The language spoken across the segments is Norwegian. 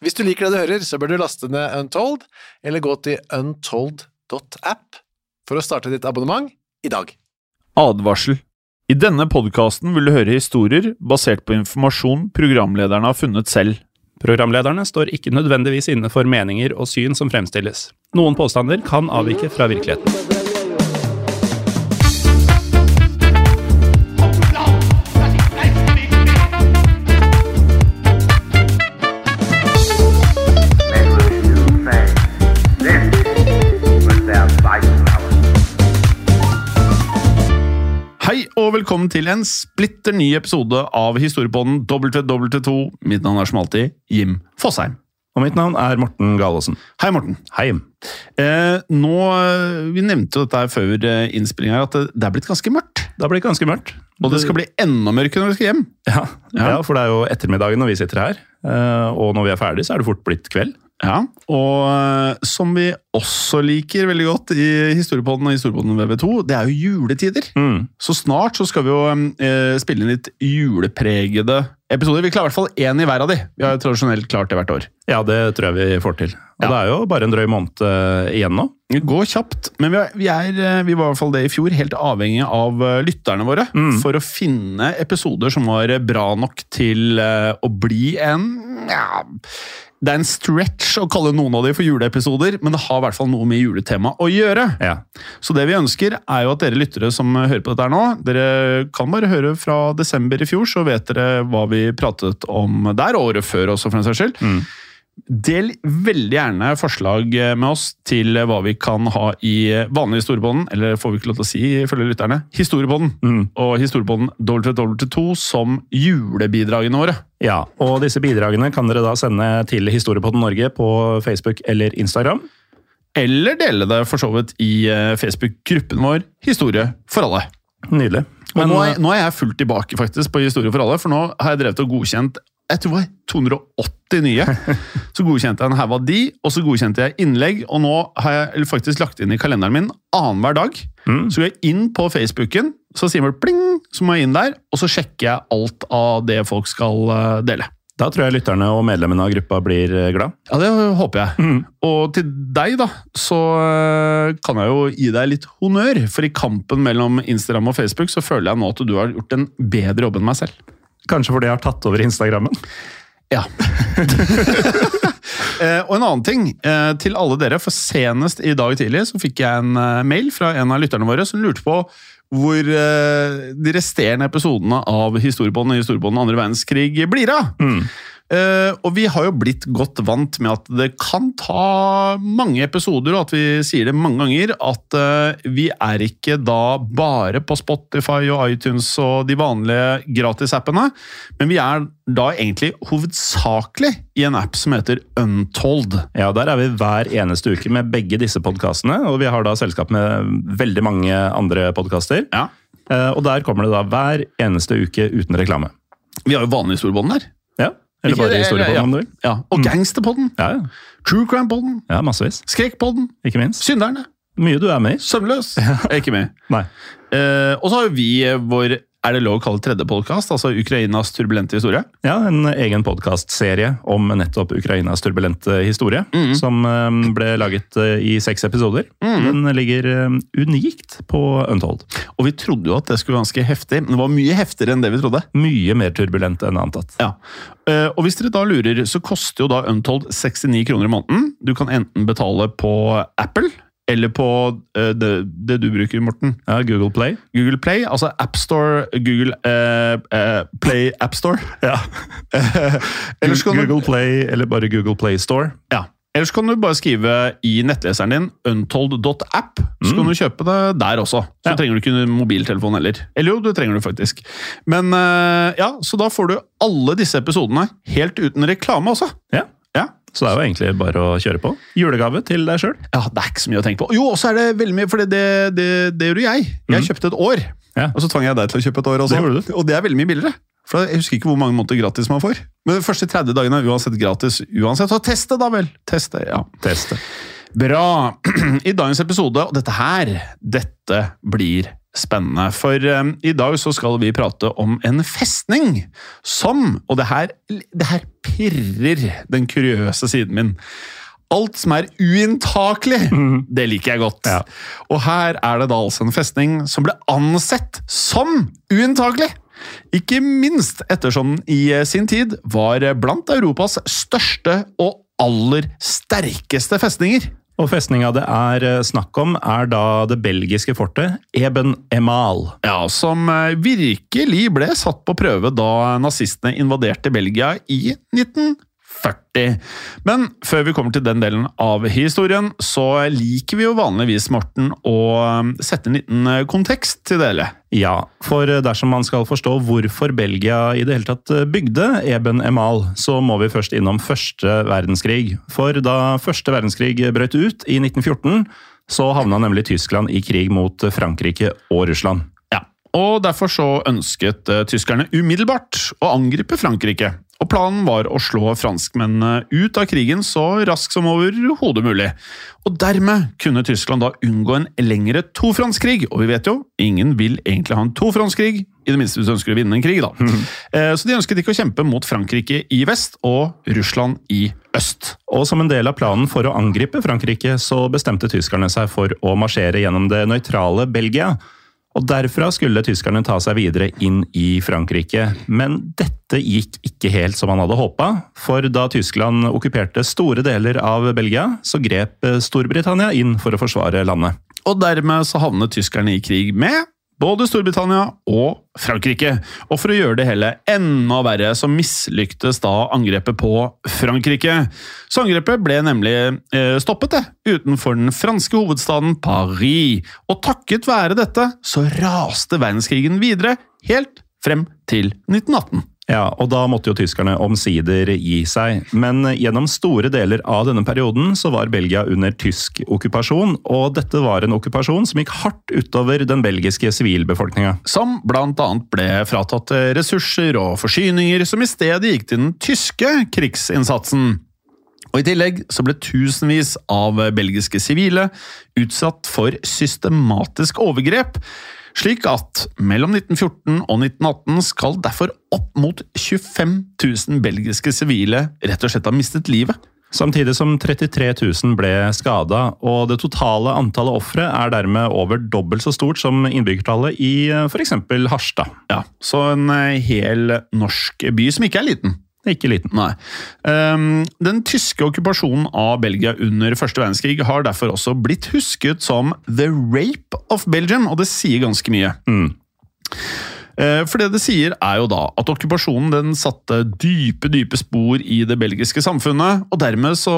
Hvis du liker det du hører, så bør du laste ned Untold, eller gå til untold.app for å starte ditt abonnement i dag. Advarsel. I denne podkasten vil du høre historier basert på informasjon programlederne har funnet selv. Programlederne står ikke nødvendigvis inne for meninger og syn som fremstilles. Noen påstander kan avvike fra virkeligheten. Velkommen til en splitter ny episode av Historiepodden WW2. Mitt navn er som alltid Jim Fosheim. Og mitt navn er Morten Galaasen. Hei, Morten. Hei. Eh, nå, eh, Vi nevnte jo dette før eh, innspillinga, at det, er blitt ganske mørkt. Det har blitt ganske mørkt. Og det skal bli enda mørkere når vi skal hjem. Ja, Ja. ja, for det er jo ettermiddagen når vi sitter her. eh, Og når vi er ferdig, så er det fort blitt kveld. Ja, Og som vi også liker veldig godt i Historiepodden og Historiepodden VV2, det er jo juletider. Mm. Så snart så skal vi jo eh, spille inn litt julepregede episoder. Vi klarer i hvert fall én i hver av de. Vi har jo tradisjonelt klart det hvert år. Ja, det tror jeg vi får til. Og Ja. det er jo bare en drøy måned eh, igjen nå. Det går kjapt, men vi, er, vi, er, eh, vi var i hvert fall det i fjor, helt avhengig av eh, lytterne våre Mm. for å finne episoder som var bra nok til eh, å bli en ja, Det er en stretch å kalle noen av de for juleepisoder, men det har i hvert fall noe med juletema å gjøre. Ja. Så det vi ønsker, er jo at dere lyttere som hører på dette her nå, dere kan bare høre fra desember i fjor, så vet dere hva vi pratet om der, året før også, for den saks skyld. Mm. Del veldig gjerne forslag med oss til hva vi kan ha i vanlig historiebånden, eller får vi ikke lov til å si ifølge lytterne, historiebånden, Mm. og historiebånden W2 som julebidragene våre. ja. Og disse bidragene kan dere da sende til Historiepodden Norge på Facebook eller Instagram. Eller dele det for så vidt i eh, Facebook-gruppen vår Historie for alle. Nydelig. Men, nå, er, nå er jeg fullt tilbake faktisk på Historie for alle, for nå har jeg drevet og godkjent jeg tror det var 280 nye. Så godkjente jeg en haug av de, og så godkjente jeg innlegg. Og nå har jeg faktisk lagt inn i kalenderen min annenhver dag. Mm. Så går jeg inn på Facebooken, så sier man pling, så må jeg inn der, og så sjekker jeg alt av det folk skal eh, dele. Da tror jeg lytterne og medlemmene av gruppa blir eh, glad. Ja, det håper jeg. Mm. Og til deg, da, så eh, kan jeg jo gi deg litt honnør. For i kampen mellom Instagram og Facebook så føler jeg nå at du har gjort en bedre jobb enn meg selv. Kanskje fordi jeg har tatt over Instagrammen. Ja. eh, og en annen ting eh, til alle dere, for senest i dag tidlig så fikk jeg en eh, mail fra en av lytterne våre som lurte på hvor eh, de resterende episodene av historiebåndet i historiebåndet andre verdenskrig blir av. Mm. Eh, og vi har jo blitt godt vant med at det kan ta mange episoder, og at vi sier det mange ganger, at eh, vi er ikke da bare på Spotify og iTunes og de vanlige gratisappene, men vi er da egentlig hovedsakelig i en app som heter Untold. Ja, Der er vi hver eneste uke med begge disse podkastene, og vi har da selskap med veldig mange andre podkaster. Ja. Eh, Og der kommer det da hver eneste uke uten reklame. Vi har jo vanlig storbånd der. Ja, Eller Ikke bare historiepodden, ja. om du vil. Ja. Og Gangsterpodden, Ja, ja. True Crime-podden, ja, massevis. Skrekkpodden, Ikke minst. Synderne, Mye du er med i. Søvnløs. Jeg er ikke med. Nei. Eh, og så har vi eh, vår er det lov å kalle tredje podkast, altså Ukrainas turbulente historie? Ja, en egen podkastserie om nettopp Ukrainas turbulente historie. Mm. Som eh, ble laget eh, i seks episoder. Den ligger eh, unikt på Untold. Og vi trodde jo at det skulle være ganske heftig, men det var mye heftigere enn det vi trodde. Mye mer turbulent enn antatt. Ja. Og hvis dere da lurer, så koster jo da Untold 69 kroner i måneden. Du kan enten betale på Apple, eller på eh, det, det du bruker, Morten. Ja, Google Play. Google Play, altså AppStore, Google eh, eh, Play AppStore. Ja. Google du- Google Play, eller bare Google Play Store. Ja. Ellers kan du bare skrive i nettleseren din untold.app, så kan du kjøpe det der også. Så Ja. trenger du ikke mobiltelefon heller. Eller jo, det trenger du faktisk. Men eh, ja, så da får du alle disse episodene helt uten reklame også. Ja. Så det er jo egentlig bare å kjøre på. Julegave til deg sjøl. ja, det er ikke så mye å tenke på. Jo, og så er det veldig mye, for det, det, det, det gjorde jeg. Jeg kjøpte et år, Ja. og så tvang jeg deg til å kjøpe et år også. Det. Og det er veldig mye billigere. For jeg husker ikke hvor mange måneder gratis man får. Men de første 30 dagene er uansett gratis uansett. Så teste, da vel! Teste, ja. Teste. Bra. I dagens episode, og dette her, dette blir spennende. For um, i dag så skal vi prate om en festning som, og det her, det her pirrer den kuriøse siden min. Alt som er uinntakelig, det liker jeg godt. Ja. Og her er det da altså en festning som ble ansett som uinntakelig. Ikke minst ettersom den i eh, sin tid var blant Europas største og aller sterkeste festninger. Og festninga det er eh, snakk om, er da det belgiske fortet Eben Emal. Ja, Som eh, virkelig ble satt på prøve da nazistene invaderte Belgia i 1940. Men før vi kommer til den delen av historien, så liker vi jo vanligvis, Morten, å eh, sette en liten eh, kontekst til det hele. Ja, for eh, dersom man skal forstå hvorfor Belgia i det hele tatt eh, bygde Eben Emal, så må vi først innom første verdenskrig. For da første verdenskrig brøt ut i 1914, så havna nemlig Tyskland i krig mot Frankrike og Russland. Ja, og Derfor så ønsket tyskerne umiddelbart å angripe Frankrike. Og Planen var å slå franskmennene ut av krigen så raskt som overhodet mulig. Og Dermed kunne Tyskland da unngå en lengre tofrontskrig. Og vi vet jo, ingen vil egentlig ha en tofrontskrig, i det minste hvis du ønsker å vinne en krig. da. Eh, Så de ønsket ikke å kjempe mot Frankrike i vest og Russland i øst. Og som en del av planen for å angripe Frankrike, så bestemte tyskerne seg for å marsjere gjennom det nøytrale Belgia. Og derfra skulle tyskerne ta seg videre inn i Frankrike. Men dette gikk ikke helt som han hadde håpa, for da Tyskland okkuperte store deler av Belgia, så grep Storbritannia inn for å forsvare landet. Og dermed så havnet tyskerne i krig med både Storbritannia og Frankrike. Og for å gjøre det hele enda verre, så mislyktes da angrepet på Frankrike. Så angrepet ble nemlig eh, stoppet det, utenfor den franske hovedstaden Paris. Og takket være dette så raste verdenskrigen videre, helt frem til 1918. Ja, og da måtte jo tyskerne omsider gi seg. Men gjennom store deler av denne perioden så var Belgia under tysk okkupasjon, og dette var en okkupasjon som gikk hardt utover den belgiske sivilbefolkninga. Som blant annet ble fratatt ressurser og forsyninger som i stedet gikk til den tyske krigsinnsatsen. Og I tillegg så ble tusenvis av belgiske sivile utsatt for systematisk overgrep, slik at mellom 1914 og 1918 skal derfor opp mot 25 000 belgiske sivile rett og slett ha mistet livet. Samtidig som 33 000 ble skada, og det totale antallet ofre er dermed over dobbelt så stort som innbyggertallet i f.eks. Harstad. Ja, Så en eh, hel norsk by som ikke er liten. Ikke liten. Nei. Ehm, den tyske okkupasjonen av Belgia under første verdenskrig har derfor også blitt husket som The Rape of Belgium, og det sier ganske mye. Mm. Eh, For det det sier, er jo da at okkupasjonen den satte dype, dype spor i det belgiske samfunnet, og dermed så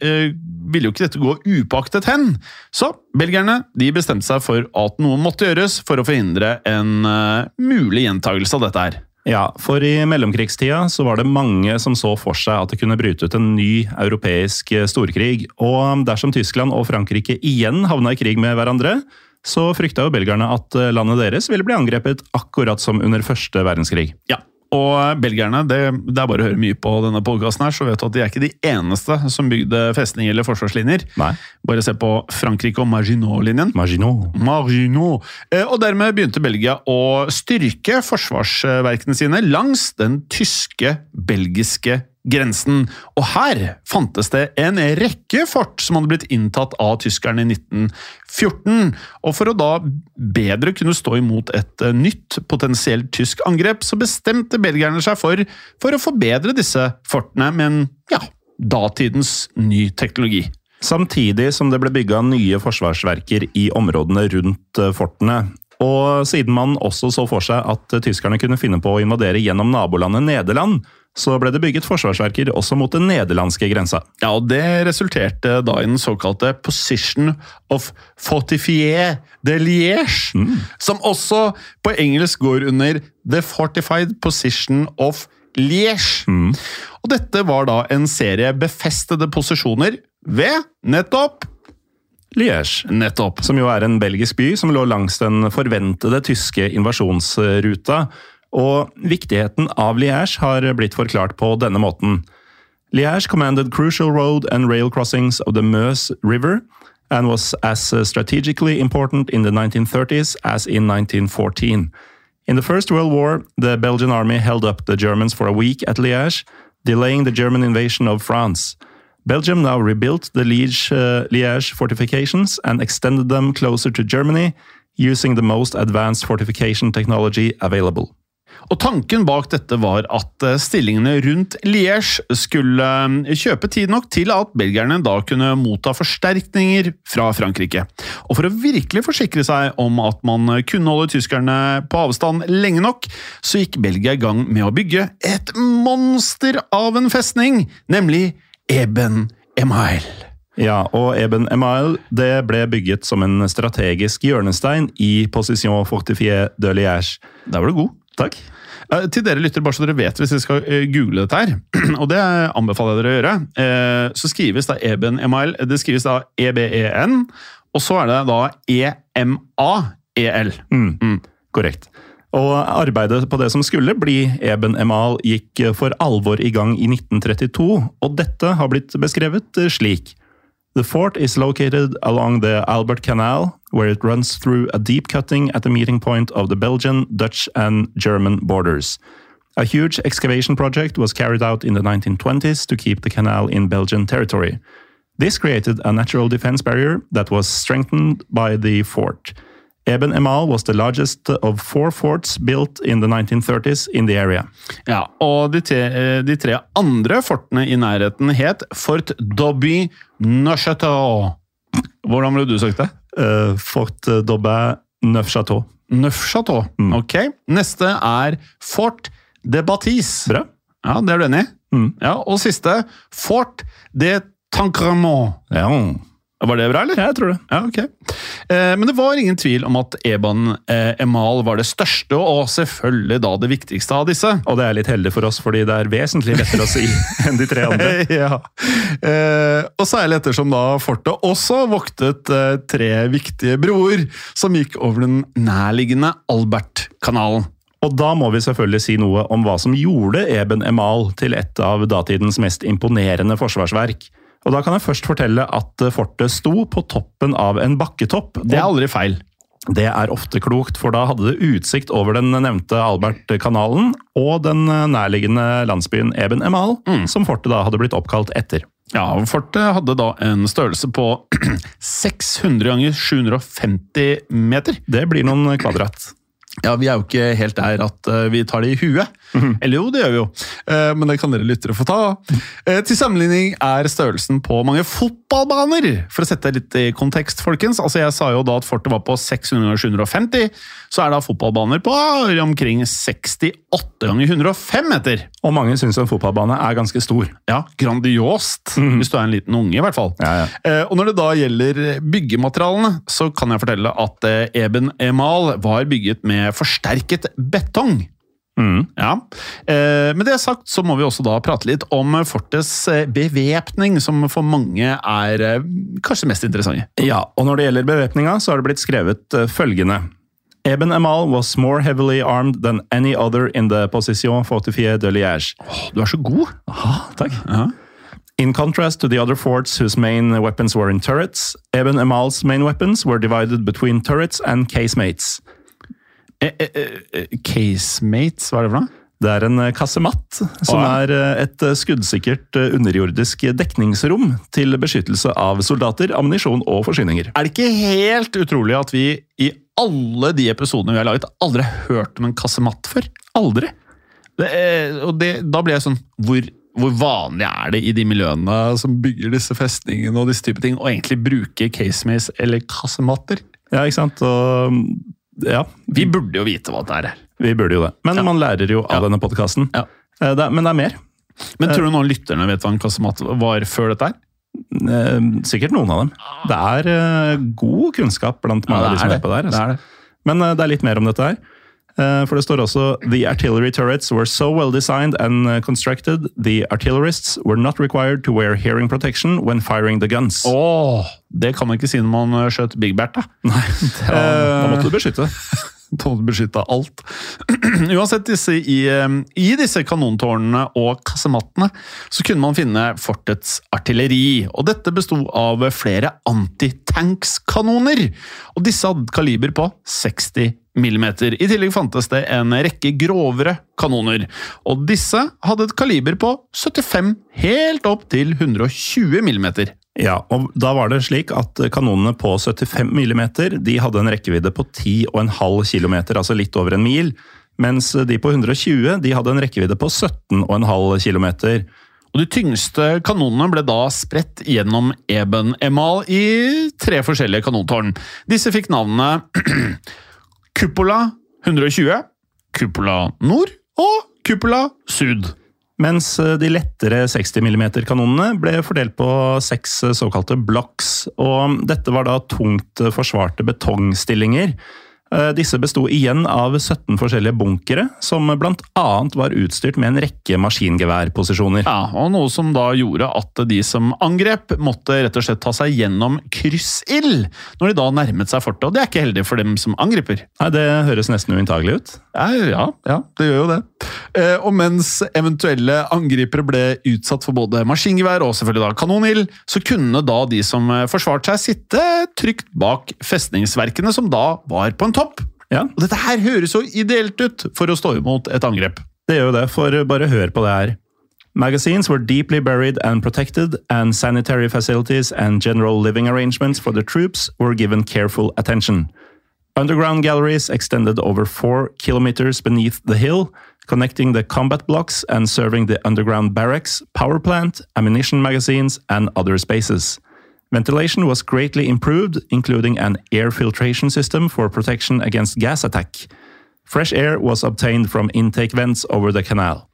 eh, ville jo ikke dette gå upaktet hen. Så belgierne de bestemte seg for at noe måtte gjøres for å forhindre en eh, mulig gjentagelse av dette her. Ja, for i mellomkrigstida så var det mange som så for seg at det kunne bryte ut en ny europeisk storkrig. Og dersom Tyskland og Frankrike igjen havna i krig med hverandre, så frykta jo belgerne at landet deres ville bli angrepet akkurat som under første verdenskrig. Ja, Og belgierne, det, det er bare å høre mye på denne podkasten her, så vet du at de er ikke de eneste som bygde festninger eller forsvarslinjer. Nei. Bare se på Frankrike og Maginot-linjen. Maginot. Maginot. Eh, Og dermed begynte Belgia å styrke forsvarsverkene sine langs den tyske-belgiske grensen. Og her fantes det en rekke fort som hadde blitt inntatt av tyskerne i 1914. Og for å da bedre kunne stå imot et eh, nytt potensielt tysk angrep, så bestemte belgierne seg for, for å forbedre disse fortene med en, ja, datidens ny teknologi. Samtidig som det ble bygga nye forsvarsverker i områdene rundt eh, fortene. Og siden man også så for seg at eh, tyskerne kunne finne på å invadere gjennom nabolandet Nederland, så ble det bygget forsvarsverker også mot den nederlandske grensa. Ja, og Det resulterte da i den såkalte Position of Fortifier de Liège, som også på engelsk går under The Fortified Position of Liège. Og dette var da en serie befestede posisjoner ved nettopp Liège. Nettopp. Som jo er en belgisk by som lå langs den forventede tyske invasjonsruta. Og viktigheten av Liège har blitt forklart på denne måten. Liège commanded crucial road and rail crossings of the Meuse River and was as strategically important in the 1930s as in 1914. In the First World War, the Belgian army held up the Germans for a week at Liège, delaying the German invasion of France. Belgium now rebuilt the Liege, uh, Liège fortifications and extended them closer to Germany, using the most advanced fortification technology available. Og Tanken bak dette var at eh, stillingene rundt Liège skulle eh, kjøpe tid nok til at belgierne da kunne motta forsterkninger fra Frankrike. Og For å virkelig forsikre seg om at man kunne holde tyskerne på avstand lenge nok, så gikk Belgia i gang med å bygge et monster av en festning, nemlig Eben Emael. Ja, og Eben Emael det ble bygget som en strategisk hjørnestein i Position Fortifié de Liège. Der var du god. Takk. Eh, Til dere lytter, bare så dere vet hvis dere skal eh, google dette her, og det anbefaler jeg dere å gjøre, eh, så skrives da Eben Emael Det skrives da E-B-E-N, og så er det da E-M-A-E-L. Mm. Korrekt. Og arbeidet på det som skulle bli Eben Emal gikk for alvor i gang i 1932, og dette har blitt beskrevet slik. The fort is located along the Albert Canal, where it runs through a deep cutting at the meeting point of the Belgian, Dutch and German borders. A huge excavation project was carried out in the 1920s to keep the canal in Belgian territory. This created a natural defense barrier that was strengthened by the fort. Eben Emal was the largest of four forts built in the 1930s in the area. Ja, og de tre, eh, de tre andre fortene i nærheten het Fort Dobby Neuchâteau. Hvordan ville du sagt det? Uh, Fort Dobby Neufchâteau. Neufchâteau. Ok. Neste er Fort de Baptiste. Bra. Ja, det er du enig i? Mm. Ja, og siste Fort de Tancremont. Ja, Var det bra, eller? Ja, jeg tror det. Ja, ok. Eh, men det var ingen tvil om at Eban eh, Emal var det største, og selvfølgelig da det viktigste av disse. Og det er litt heldig for oss, fordi det er vesentlig lettere å si enn de tre andre. ja. Eh, og særlig ettersom da fortet også voktet eh, tre viktige broer som gikk over den nærliggende Albert-kanalen. Og da må vi selvfølgelig si noe om hva som gjorde Eben Emal til et av datidens mest imponerende forsvarsverk. Og da kan jeg først fortelle at fortet sto på toppen av en bakketopp. Det er aldri feil. det er ofte klokt, for da hadde det utsikt over den nevnte Albert-kanalen og den nærliggende landsbyen Eben Emal, som fortet da hadde blitt oppkalt etter. Ja, Fortet hadde da en størrelse på 600 ganger 750 meter. Det blir noen kvadrat. Ja, Vi er jo ikke helt der at eh, vi tar det i huet. Eller jo, det gjør vi jo. Eh, men det kan dere lyttere få ta. Eh, til sammenligning er størrelsen på mange fotballbaner. For å sette det litt i kontekst, folkens. Altså, Jeg sa jo da at fortet var på 600 ganger 750. Så er da fotballbaner på omkring 68 ganger 105 meter. Og mange syns en fotballbane er ganske stor. Ja, grandiost. Hvis du er en liten unge, i hvert fall. Ja, ja. Eh, Og når det da gjelder byggematerialene, så kan jeg fortelle at Eben Emal var bygget med forsterket betong. Mm. Ja. Eh, Med det sagt så må vi også da prate litt om fortets eh, bevæpning, som for mange er eh, kanskje mest interessante. Ja, og når det gjelder bevæpninga, så har det blitt skrevet eh, følgende. Eben Emal was more heavily armed than any other in the position fortifiée de Liège. Du er så god! Aha, Takk. Ja. In contrast to the other forts whose main weapons were in turrets, Eben Emal's main weapons were divided between turrets and casemates. Eh, eh, eh, Casemates, hva er det for noe? Det er en kassematt, som er et skuddsikkert underjordisk dekningsrom til beskyttelse av soldater, ammunisjon og forsyninger. Er det ikke helt utrolig at vi i alle de episodene vi har laget, aldri har hørt om en kassematt før? Aldri! Det er, og det, da blir jeg sånn hvor, hvor vanlig er det i de miljøene som bygger disse festningene og disse type ting, å egentlig bruke casemates eller kassematter? Ja, ikke sant? Og ja, Vi burde jo vite hva det er. vi burde jo det. Men Ja. man lærer jo av Ja. denne podkasten. Ja. Men det er mer. Men tror du noen lytterne vet hva kasematt var før dette her? Eh, Sikkert noen av dem. Det er eh, god kunnskap blant mange av de som er på der. Det Altså. er det. Men eh, det er litt mer om dette her. Eh, For det står også The artillery turrets were so well designed and eh, constructed, the artillerists were not required to wear hearing protection when firing the guns. Åh, det kan man ikke si når man øh, skjøt Big Bert, da. Nei, da, da måtte du beskytte. Du alt. Uansett, disse, i, i disse kanontårnene og kassemattene så kunne man finne fortets artilleri. Og dette besto av flere antitanks-kanoner. Og disse hadde kaliber på 60 mm. I tillegg fantes det en rekke grovere kanoner. Og disse hadde et kaliber på 75 helt opp til 120 millimeter. Ja, og da var det slik at kanonene på 75 mm de hadde en rekkevidde på 10,5 km, altså litt over en mil. Mens de på 120 de hadde en rekkevidde på 17,5 km. Og De tyngste kanonene ble da spredt gjennom Eben Emal i tre forskjellige kanontårn. Disse fikk navnene Cupola 120, Cupola Nord og Cupola Sud. Mens de lettere 60 mm-kanonene ble fordelt på seks såkalte blocks. Og dette var da tungt forsvarte betongstillinger. Eh, Disse besto igjen av 17 forskjellige bunkere, som bl.a. var utstyrt med en rekke maskingeværposisjoner. Ja, og Noe som da gjorde at de som angrep, måtte rett og slett ta seg gjennom kryssild når de da nærmet seg fortet. Og det er ikke heldig for dem som angriper. Nei, Det høres nesten uinntagelig ut. Ja, ja, ja, det gjør jo det. Eh, og mens eventuelle angripere ble utsatt for både maskingevær og selvfølgelig da kanonild, så kunne da de som forsvarte seg, sitte trygt bak festningsverkene, som da var på en topp. Ja, Og dette her høres så ideelt ut for å stå imot et angrep. Det gjør jo det, for bare hør på det her. Magazines were deeply buried and protected, and sanitary facilities and general living arrangements for the troops were given careful attention. Underground galleries extended over four kilometers beneath the hill, connecting the combat blocks and serving the underground barracks, power plant, ammunition magazines, and other spaces. Ventilation was greatly improved, including an air filtration system for protection against gas attack. Fresh air was obtained from intake vents over the canal.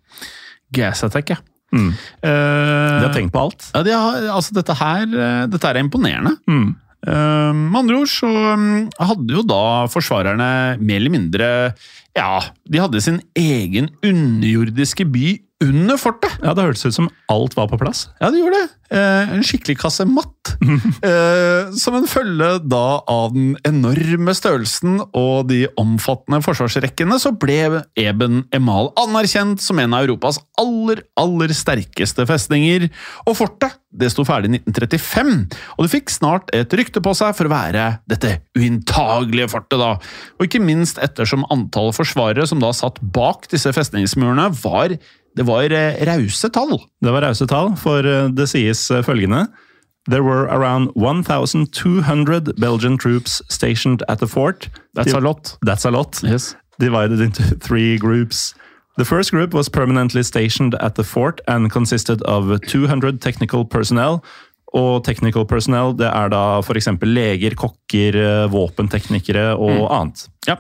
Gas attack, ja. Mm. Uh, De har tenkt på alt. Ja, de har, altså dette her eh, dette er imponerende. Mm. Uh, med andre ord så mm, hadde jo da forsvarerne mer eller mindre Ja, de hadde sin egen underjordiske by under fortet! Ja, Det hørtes ut som alt var på plass. Ja, det gjorde det. Eh, en skikkelig kasematt. eh, som en følge da av den enorme størrelsen og de omfattende forsvarsrekkene, så ble Eben Emal anerkjent som en av Europas aller, aller sterkeste festninger. Og fortet det sto ferdig i 1935, og det fikk snart et rykte på seg for å være dette uinntagelige fortet. da. Og ikke minst ettersom antallet forsvarere som da satt bak disse festningsmurene, var det var eh, rause tall. Det var rause tall, for eh, det sies eh, følgende There were around 1,200 Belgian troops stationed at the fort. That's a lot. That's a lot. Yes. Divided into three groups. The first group was permanently stationed at the fort and consisted of 200 technical personnel. Og technical personnel det er da f.eks. leger, kokker, eh, våpenteknikere og annet. Ja,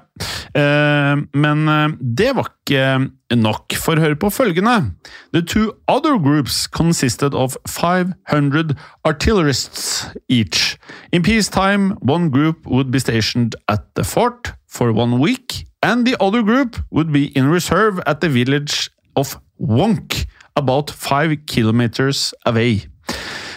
eh, men eh, det var ikke nok. For hør på følgende. The two other groups consisted of 500 artillerists each. In peacetime, one group would be stationed at the fort for one week, and the other group would be in reserve at the village of Wonk, about five kilometers away.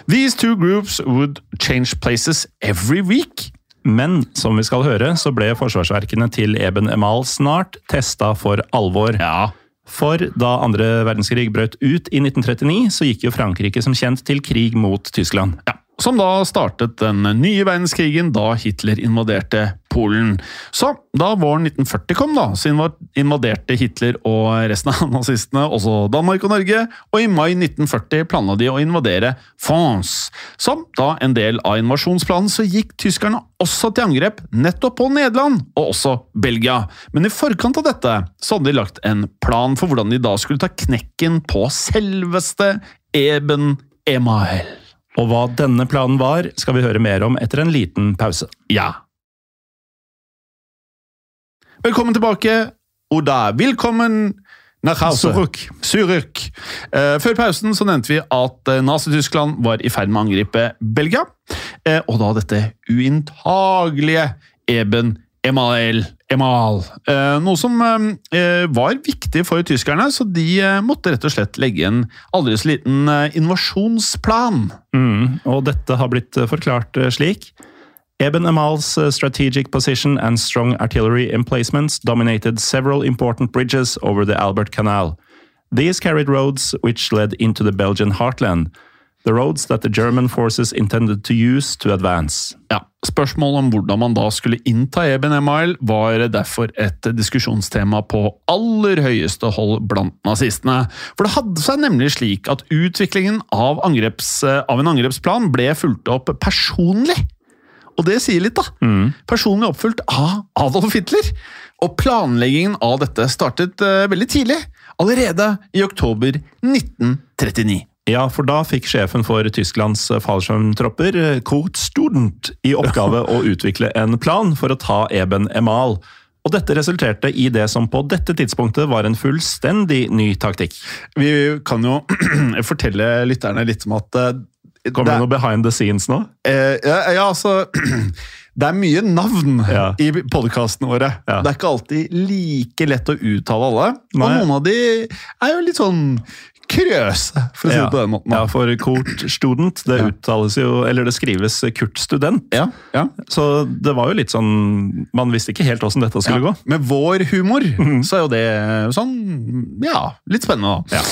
These two groups would change places every week. Men som vi skal høre, så ble forsvarsverkene til Eben Emal snart testa for alvor. Ja. For da andre verdenskrig brøt ut i 1939, så gikk jo Frankrike som kjent til krig mot Tyskland. Ja, som da startet den nye verdenskrigen da Hitler invaderte Polen. Så da våren 1940 kom, da, så invaderte Hitler og resten av nazistene også Danmark og Norge, og i mai 1940 planla de å invadere France. Som da en del av invasjonsplanen så gikk tyskerne også til angrep nettopp på Nederland, og også Belgia. Men i forkant av dette så hadde de lagt en plan for hvordan de da skulle ta knekken på selveste Eben Emael. Og hva denne planen var, skal vi høre mer om etter en liten pause. Ja. Velkommen tilbake, Oda. Velkommen. Zurück. Zurück. Eh, før pausen så nevnte vi at eh, Nazi-Tyskland var i ferd med å angripe Belgia. Eh, og da dette uinntagelige Eben Emael Emal. Eh, noe som eh, var viktig for tyskerne, så de eh, måtte rett og slett legge en aldri så liten eh, invasjonsplan. Mm, og dette har blitt eh, forklart eh, slik. Eben Emal's strategic position and strong artillery emplacements dominated several important bridges over the Albert Canal. These carried roads which led into the Belgian heartland, the roads that the German forces intended to use to advance. Ja, Spørsmålet om hvordan man da skulle innta Eben Email, var derfor et diskusjonstema på aller høyeste hold blant nazistene. For det hadde seg nemlig slik at utviklingen av, angreps, av en angrepsplan ble fulgt opp personlig. Og det sier litt, da. Personlig oppfylt av Adolf Hitler. Og planleggingen av dette startet uh, veldig tidlig. Allerede i oktober 1939. Ja, for da fikk sjefen for Tysklands fallskjermtropper, eh, Student, i oppgave å utvikle en plan for å ta Eben Emal. Og dette resulterte i det som på dette tidspunktet var en fullstendig ny taktikk. Vi kan jo fortelle lytterne litt om at eh, Kommer det noe behind the scenes nå? Eh, ja, ja, altså Det er mye navn Ja. i podkastene våre. Ja. Det er ikke alltid like lett å uttale alle. Og noen av de er jo litt sånn krøse, for å si det på den måten. Ja, for Kurt Student, det Ja. uttales jo, eller det skrives Kurt Student. Ja, ja. Så det var jo litt sånn Man visste ikke helt åssen dette skulle Ja. gå. Med vår humor så er jo det sånn Ja, litt spennende, da. Ja.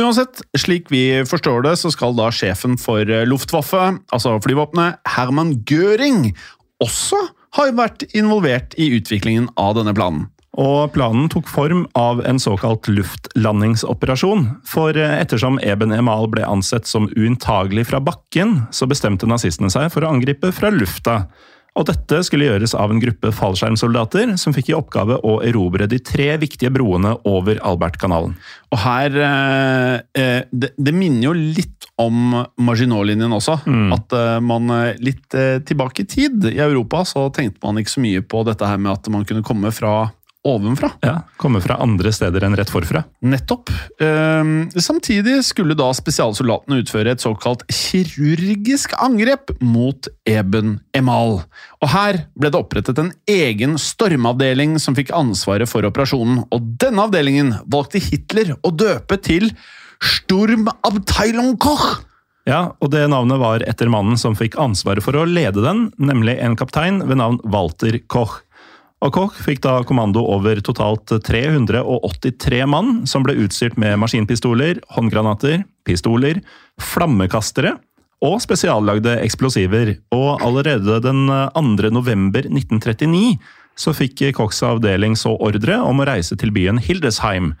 Uansett, slik vi forstår det, så skal da sjefen for eh, Luftwaffe, altså flyvåpenet, Herman Göring, også ha vært involvert i utviklingen av denne planen. Og planen tok form av en såkalt luftlandingsoperasjon. For eh, ettersom Eben Emal ble ansett som uinntagelig fra bakken, så bestemte nazistene seg for å angripe fra lufta. Og dette skulle gjøres av en gruppe fallskjermsoldater som fikk i oppgave å erobre de tre viktige broene over Albertkanalen. Og her eh, eh, det, det minner jo litt om Maginot-linjen også. At eh, man litt eh, tilbake i tid i Europa så tenkte man ikke så mye på dette her med at man kunne komme fra ovenfra. Ja, Komme fra andre steder enn rett forfra. Nettopp. Ehm, samtidig skulle da spesialsoldatene utføre et såkalt kirurgisk angrep mot Eben Emal. Og her ble det opprettet en egen stormavdeling som fikk ansvaret for operasjonen, og denne avdelingen valgte Hitler å døpe til Sturmabteilung Koch. Ja, og det navnet var etter mannen som fikk ansvaret for å lede den, nemlig en kaptein ved navn Walter Koch. Og Koch fikk da kommando over totalt 383 mann, som ble utstyrt med maskinpistoler, håndgranater, pistoler, flammekastere og spesiallagde eksplosiver. Og allerede den 2. november 1939 så fikk Kochs avdeling så ordre om å reise til byen Hildesheim.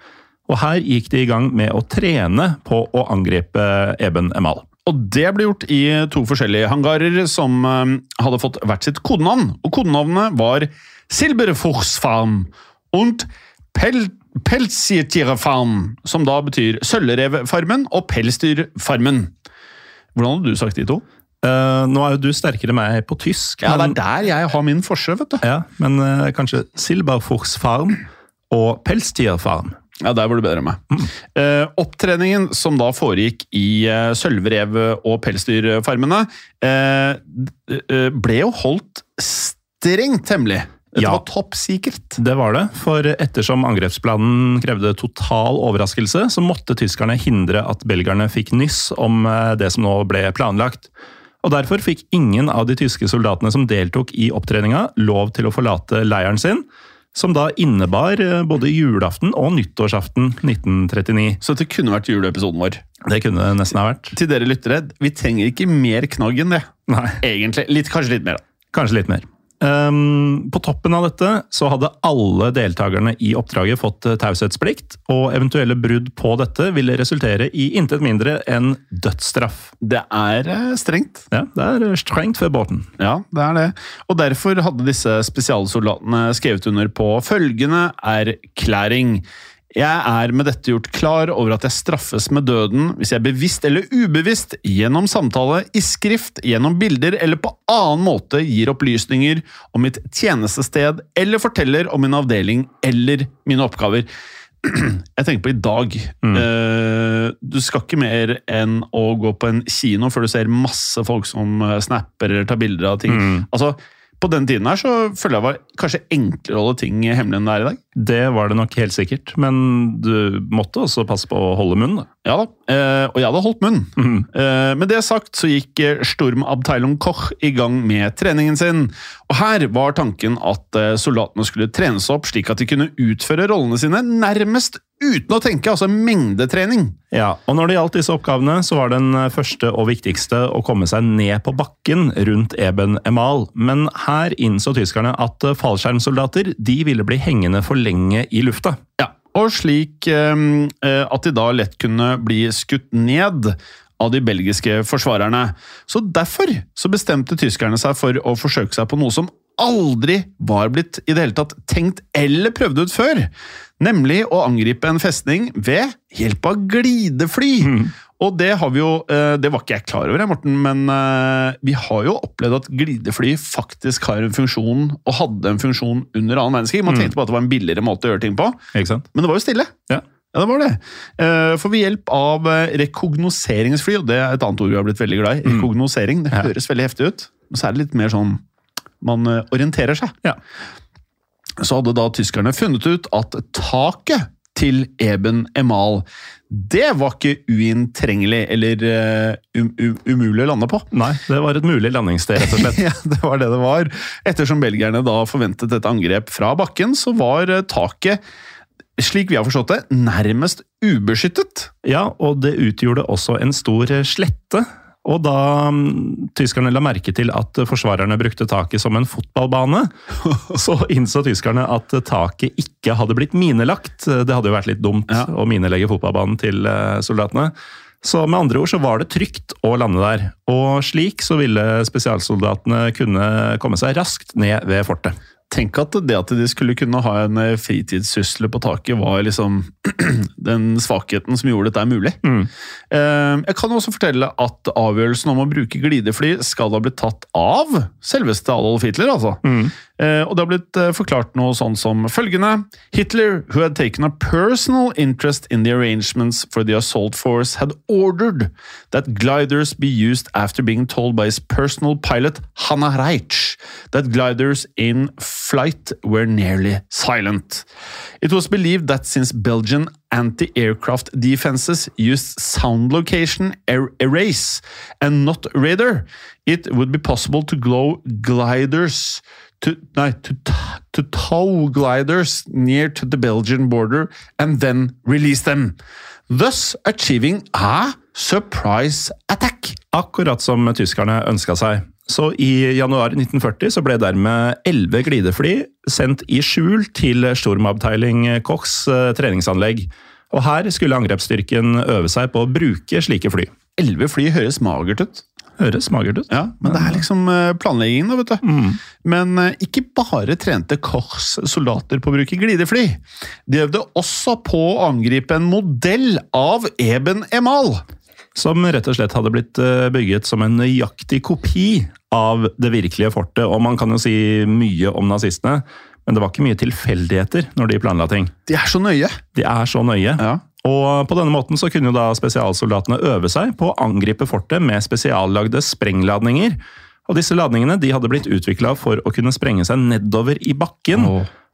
Og her gikk de i gang med å trene på å angripe Eben Emal. Og det ble gjort i to forskjellige hangarer som eh, hadde fått hvert sitt kodenavn. Og kodenavnet var Silberfuchsfarm und Pel Pelsiertierfarm, som da betyr Sølvrevfarmen og Pelsdyrfarmen. Hvordan hadde du sagt de to? Uh, nå er jo du sterkere enn meg på tysk, Ja, men, Det er der jeg har min forskjell, vet du. ja, men uh, kanskje Silberfuchsfarm og Pelstierfarm. Ja, Der var du bedre enn meg. Eh, opptreningen som da foregikk i uh, sølvrev- og pelsdyrfarmene, ble jo holdt strengt hemmelig. Dette Ja. var topp secret. Det var det, for ettersom angrepsplanen krevde total overraskelse, så måtte tyskerne hindre at belgerne fikk nyss om eh, det som nå ble planlagt. Og Derfor fikk ingen av de tyske soldatene som deltok i opptreninga, lov til å forlate leiren sin, som da innebar eh, både julaften og nyttårsaften 1939. Så det kunne vært juleepisoden vår. Det kunne det nesten ha vært. Til dere lyttere, vi trenger ikke mer knagg enn det. Nei. Egentlig. Litt, kanskje litt mer, da. Kanskje litt mer. Ehm, på toppen av dette så hadde alle deltakerne i oppdraget fått eh, taushetsplikt, og eventuelle brudd på dette ville resultere i intet mindre enn dødsstraff. Det er eh, strengt. Ja, Det er eh, strengt for båten. Ja, det er det. Og derfor hadde disse spesialsoldatene skrevet under på følgende erklæring. Jeg er med dette gjort klar over at jeg straffes med døden hvis jeg bevisst eller ubevisst, gjennom samtale, i skrift, gjennom bilder eller på annen måte gir opplysninger om mitt tjenestested eller forteller om min avdeling eller mine oppgaver. Jeg tenker på i dag. Mm. du skal ikke mer enn å gå på en kino før du ser masse folk som eh, snapper eller tar bilder av ting. Altså, på den tiden her så føler jeg det var kanskje enklere å holde ting hemmelig enn det er i dag. Det var det nok helt sikkert, men du måtte også passe på å holde munn. da. Ja da, eh, og jeg hadde holdt munn. Eh, med det sagt så gikk Storm Abteilung Koch i gang med treningen sin. Og her var tanken at eh, soldatene skulle trenes opp slik at de kunne utføre rollene sine nærmest uten å tenke, altså mengdetrening. Ja, og Når det gjaldt disse oppgavene, så var den eh, første og viktigste å komme seg ned på bakken rundt Eben Emal. Men her innså tyskerne at eh, fallskjermsoldater de ville bli hengende for lenge i lufta. Ja, og slik eh, eh, at de da lett kunne bli skutt ned av de belgiske forsvarerne. Så derfor så bestemte tyskerne seg for å forsøke seg på noe som aldri var blitt i det hele tatt tenkt eller prøvd ut før. Nemlig å angripe en festning ved hjelp av glidefly. Og det har vi jo eh, Det var ikke jeg klar over, Morten, men eh, vi har jo opplevd at glidefly faktisk har en funksjon, og hadde en funksjon under annen verdenskrig. Man tenkte på at det var en billigere måte å gjøre ting på, men det var jo stille. Ja. Ja, det var det. Eh, For ved hjelp av rekognoseringsfly, og det er et annet ord vi har blitt veldig glad i, rekognosering, det høres veldig heftig ut, men så er det litt mer sånn man eh, orienterer seg. Ja. Så hadde da tyskerne funnet ut at taket til Eben Emal, det var ikke uinntrengelig eller uh, um, um, umulig å lande på. Nei, det var et mulig landingssted, rett og slett. Ja, det var det det var. Ettersom belgierne da forventet et angrep fra bakken, så var eh, taket, slik vi har forstått det, nærmest ubeskyttet. Ja, og det utgjorde også en stor slette. Og da mm, tyskerne la merke til at forsvarerne brukte taket som en fotballbane, så innså tyskerne at taket ikke hadde blitt minelagt. Det hadde jo vært litt dumt Ja. å minelegge fotballbanen til eh, soldatene. Så med andre ord så var det trygt å lande der. Og slik så ville spesialsoldatene kunne komme seg raskt ned ved fortet. Tenk at det at de skulle kunne ha en fritidssyssel fritidssysle på taket, var liksom den svakheten som gjorde dette mulig. Mm. Eh, Jeg kan også fortelle at avgjørelsen om å bruke glidefly skal ha blitt tatt av selveste Adolf Hitler, altså. Eh, Og det har blitt eh, forklart noe sånn som følgende Hitler, who had taken a personal interest in the arrangements for the assault force, had ordered that gliders be used after being told by his personal pilot, Hanna Reich, that gliders in flight were nearly silent. It was believed that since Belgian anti-aircraft defenses used sound location er erase and not radar, it would be possible to glow gliders to, nei, to, to tow gliders near to the Belgian border and then release them, thus achieving a surprise attack. Akkurat som tyskerne ønska seg. Så i januar 1940 så ble dermed elleve glidefly sendt i skjul til Stormabteiling Kochs eh, treningsanlegg. Og her skulle angrepsstyrken øve seg på å bruke slike fly. Elleve fly høres magert ut. Høres magert ut. Ja, men det er liksom eh, planleggingen, da, vet du. Men eh, ikke bare trente Kochs soldater på å bruke glidefly. De øvde også på å angripe en modell av Eben Emal. Som rett og slett hadde blitt eh, bygget som en nøyaktig kopi av det virkelige fortet. Og man kan jo si mye om nazistene, men det var ikke mye tilfeldigheter når de planla ting. De er så nøye. De er så nøye. Ja. Og på denne måten så kunne jo da spesialsoldatene øve seg på å angripe fortet med spesiallagde sprengladninger. Og disse ladningene de hadde blitt utvikla for å kunne sprenge seg nedover i bakken.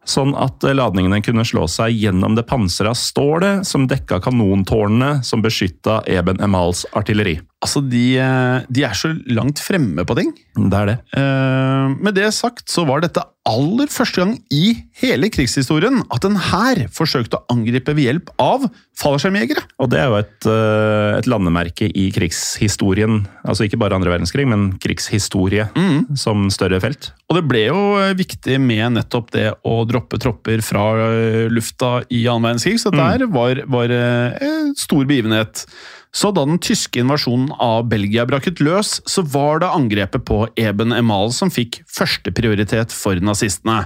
Sånn at ladningene kunne slå seg gjennom det pansra stålet som dekka kanontårnene som beskytta Eben Emals artilleri. Altså, de, eh, de er så langt fremme på ting. Det er det. Eh, Med det sagt så var dette aller første gang i hele krigshistorien at en hær forsøkte å angripe ved hjelp av fallskjermjegere. Og det er jo et, eh, et landemerke i krigshistorien. Altså ikke bare andre verdenskrig, men krigshistorie som større felt. Og det ble jo viktig med nettopp det å droppe tropper fra lufta i annen verdenskrig, så dette mm. var, var en stor begivenhet. Så da den tyske invasjonen av Belgia brakket løs, så var det angrepet på Eben Emal som fikk førsteprioritet for nazistene.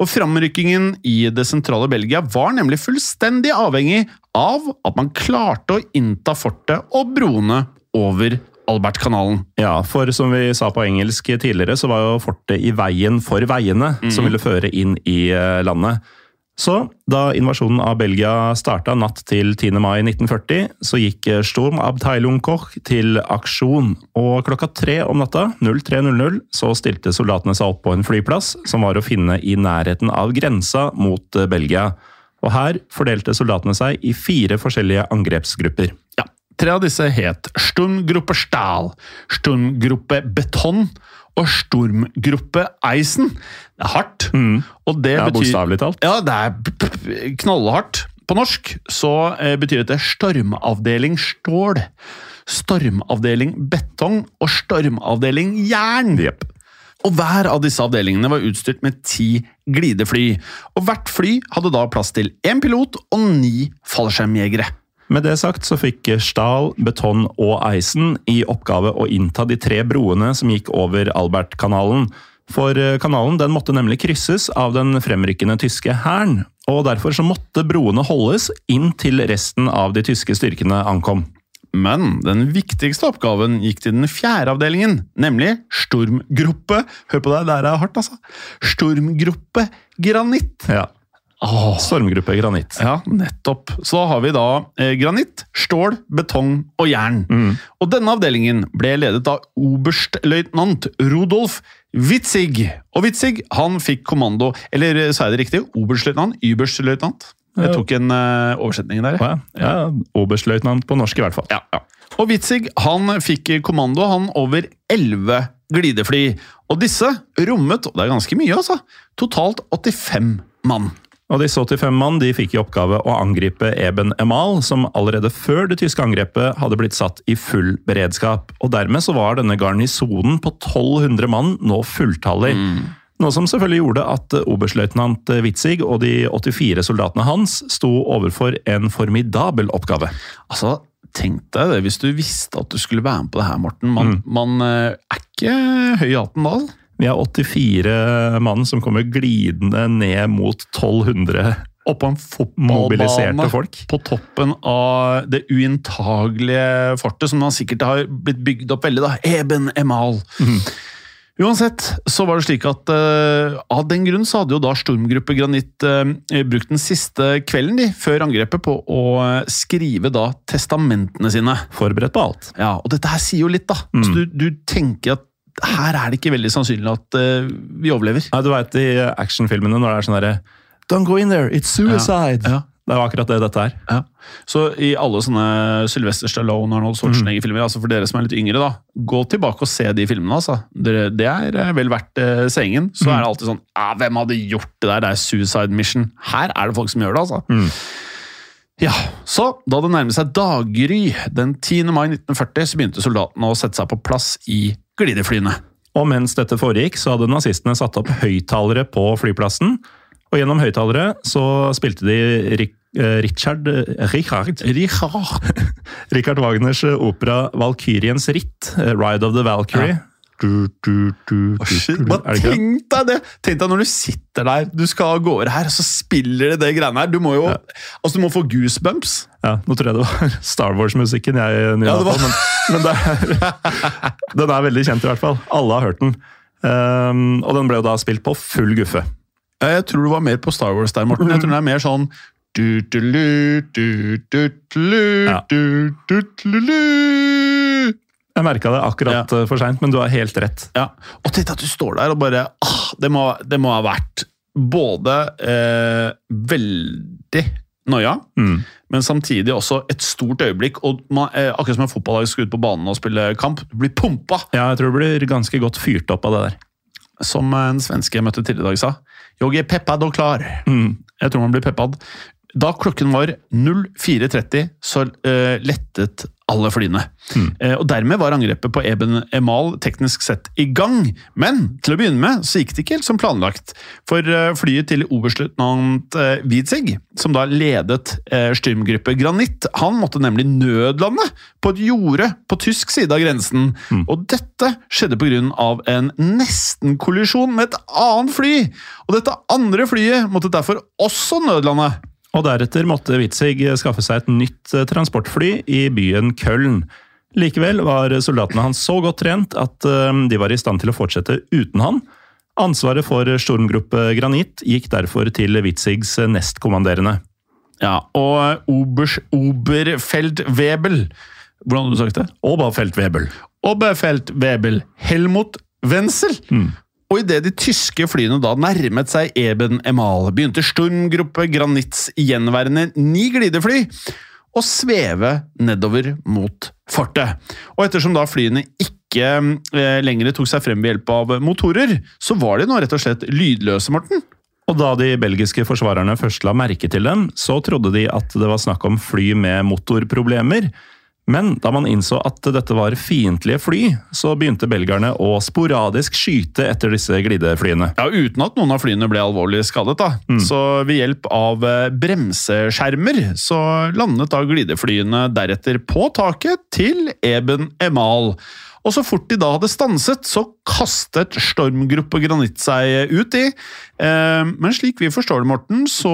Og framrykkingen i det sentrale Belgia var nemlig fullstendig avhengig av at man klarte å innta fortet og broene over Albertkanalen. Ja, for som vi sa på engelsk tidligere, så var jo fortet i veien for veiene som ville føre inn i eh, landet. Så da invasjonen av Belgia starta natt til 10. mai 1940, så gikk Storm Sturmabteilung Koch til aksjon. Og klokka tre om natta, 03.00, så stilte soldatene seg opp på en flyplass som var å finne i nærheten av grensa mot eh, Belgia. Og her fordelte soldatene seg i fire forskjellige angrepsgrupper. Ja, Tre av disse het Sturmgruppe Stahl, Sturmgruppe Beton og Stormgruppe Eisen. Det er hardt. Og det Ja, betyr bokstavelig talt. Ja, det er knallhardt. På norsk så eh, betyr dette stormavdeling stål, stormavdeling betong og stormavdeling jern. Og hver av disse avdelingene var utstyrt med ti glidefly. Og hvert fly hadde da plass til én pilot og ni fallskjermjegere. Med det sagt så fikk Stahl, Beton og Eisen i oppgave å innta de tre broene som gikk over Albertkanalen. For eh, kanalen den måtte nemlig krysses av den fremrykkende tyske hæren, og derfor så måtte broene holdes inn til resten av de tyske styrkene ankom. Men den viktigste oppgaven gikk til den fjerde avdelingen, nemlig Stormgruppe Hør på deg, der er hardt, altså. Stormgruppe Granitt. Ja. Stormgruppe Granitt. Ja, nettopp. Så da har vi da eh, granitt, stål, betong og jern. Og denne avdelingen ble ledet av oberstløytnant Rudolf Witzig. Og Witzig han fikk kommando Eller eh, sa jeg det riktig? Oberstløytnant? Yberstløytnant? Jeg tok en eh, oversetning der. Ja. ja, Oberstløytnant på norsk i hvert fall. Ja, ja. Og Witzig han fikk kommando han over elleve glidefly. Og disse rommet, og det er ganske mye, altså, totalt 85 mann. Og disse 85 mann de fikk i oppgave å angripe Eben Emal, som allerede før det tyske angrepet hadde blitt satt i full beredskap. Og dermed så var denne garnisonen på 1200 mann nå fulltallig. Noe som selvfølgelig gjorde at oberstløytnant Witzig og de 84 soldatene hans sto overfor en formidabel oppgave. Altså, Tenk deg det hvis du visste at du skulle være med på det her, Morten. Man, man eh, er ikke høy i hatten da. Vi har 84 mann som kommer glidende ned mot 1200 Oppå en fotballbane folk. på toppen av det uinntagelige fortet, som man sikkert har blitt bygd opp veldig, da. Eben Emal. Uansett så var det slik at uh, av den grunn så hadde jo da Stormgruppe Granit uh, brukt den siste kvelden de, før angrepet på å eh, skrive da testamentene sine. Forberedt på alt. Ja, og dette her sier jo litt, da. Så du, du tenker at her er det ikke veldig sannsynlig at uh, vi overlever. Nei, du veit i actionfilmene når det er sånn derre Don't go in there, it's suicide! Ja, ja. Det er jo akkurat det dette er. Ja. Så i alle sånne Sylvester Stallone og Arnold Schwarzenegger-filmer, altså for dere som er litt yngre, da, gå tilbake og se de filmene. altså. Det, det er eh, vel verdt eh, seingen. Så er det alltid sånn ja, 'Hvem hadde gjort det der? Det er suicide mission'. Her er det folk som gjør det, altså. Ja, Så da det nærmet seg daggry den 10. mai 1940, så begynte soldatene å sette seg på plass i glideflyene. Og mens dette foregikk, så hadde nazistene satt opp høyttalere på flyplassen. Og gjennom høyttalere så spilte de Rik eh, Richard Richard, Richard. Richard Wagners opera 'Valkyriens ritt', eh, 'Ride of the Valkyrie'. Du, du, du, du, Shit, du. bare tenk deg det! Tenk deg når du sitter der, du skal gå gårde her, så spiller de det greiene her. Du må jo altså du må få goosebumps. Ja, nå tror jeg det var Star Wars-musikken jeg nynna Ja, på, men, men er, den er veldig kjent i hvert fall. Alle har hørt den. Um, og den ble jo da spilt på full guffe. Jeg tror du var mer på Star Wars der, Morten. Jeg tror det er mer sånn du, du, du, du, du, du, du, du, du, du, lu. Jeg merka det akkurat ja. for seint, men du har helt rett. Ja. Og tenk at du står der og bare ah, det, må, det må ha vært både eh, veldig noia, Mm. men samtidig også et stort øyeblikk. og man, eh, Akkurat som en fotballag skal ut på banen og spille kamp. Du blir pumpa! Ja, jeg tror du blir ganske godt fyrt opp av det der. Som en svenske jeg møtte tidligere i dag sa. Jeg er peppad og klar. Jeg tror man blir peppad. Da klokken var 04.30, så uh, lettet alle flyene. Eh, og Dermed var angrepet på Eben Emal teknisk sett i gang. Men til å begynne med så gikk det ikke helt som planlagt. For eh, flyet til oberstløytnant eh, Witzig, som da ledet styrmgruppe Granit, han måtte nemlig nødlande på et jorde på tysk side av grensen. Og dette skjedde pga. en nesten-kollisjon med et annet fly. Og dette andre flyet måtte derfor også nødlande. Og deretter måtte Witzig skaffe seg et nytt eh, transportfly i byen Köln. Likevel var soldatene hans så godt trent at eh, de var i stand til å fortsette uten han. Ansvaret for Stormgruppe Granit gikk derfor til Witzigs nestkommanderende. Ja, og Obers, Oberfeldwebel Hvordan hadde du sagt det? Oberfeldwebel. Oberfeldwebel Helmut Wenzel. Og idet de tyske flyene da nærmet seg Eben Emal, begynte Stormgruppe Granitts gjenværende ni glidefly å sveve nedover mot fortet. Og ettersom da flyene ikke eh, lenger tok seg frem ved hjelp av motorer, så var de nå rett og slett lydløse, Morten. Og da de belgiske forsvarerne først la merke til dem, så trodde de at det var snakk om fly med motorproblemer. Men da man innså at dette var fiendtlige fly, så begynte belgerne å sporadisk skyte etter disse glideflyene. Ja, Uten at noen av flyene ble alvorlig skadet. da. Så ved hjelp av eh, bremseskjermer så landet da glideflyene deretter på taket til Eben Emal. Og så fort de da hadde stanset, så kastet stormgruppe Granitt seg ut i. Eh, Men slik vi forstår det, Morten, så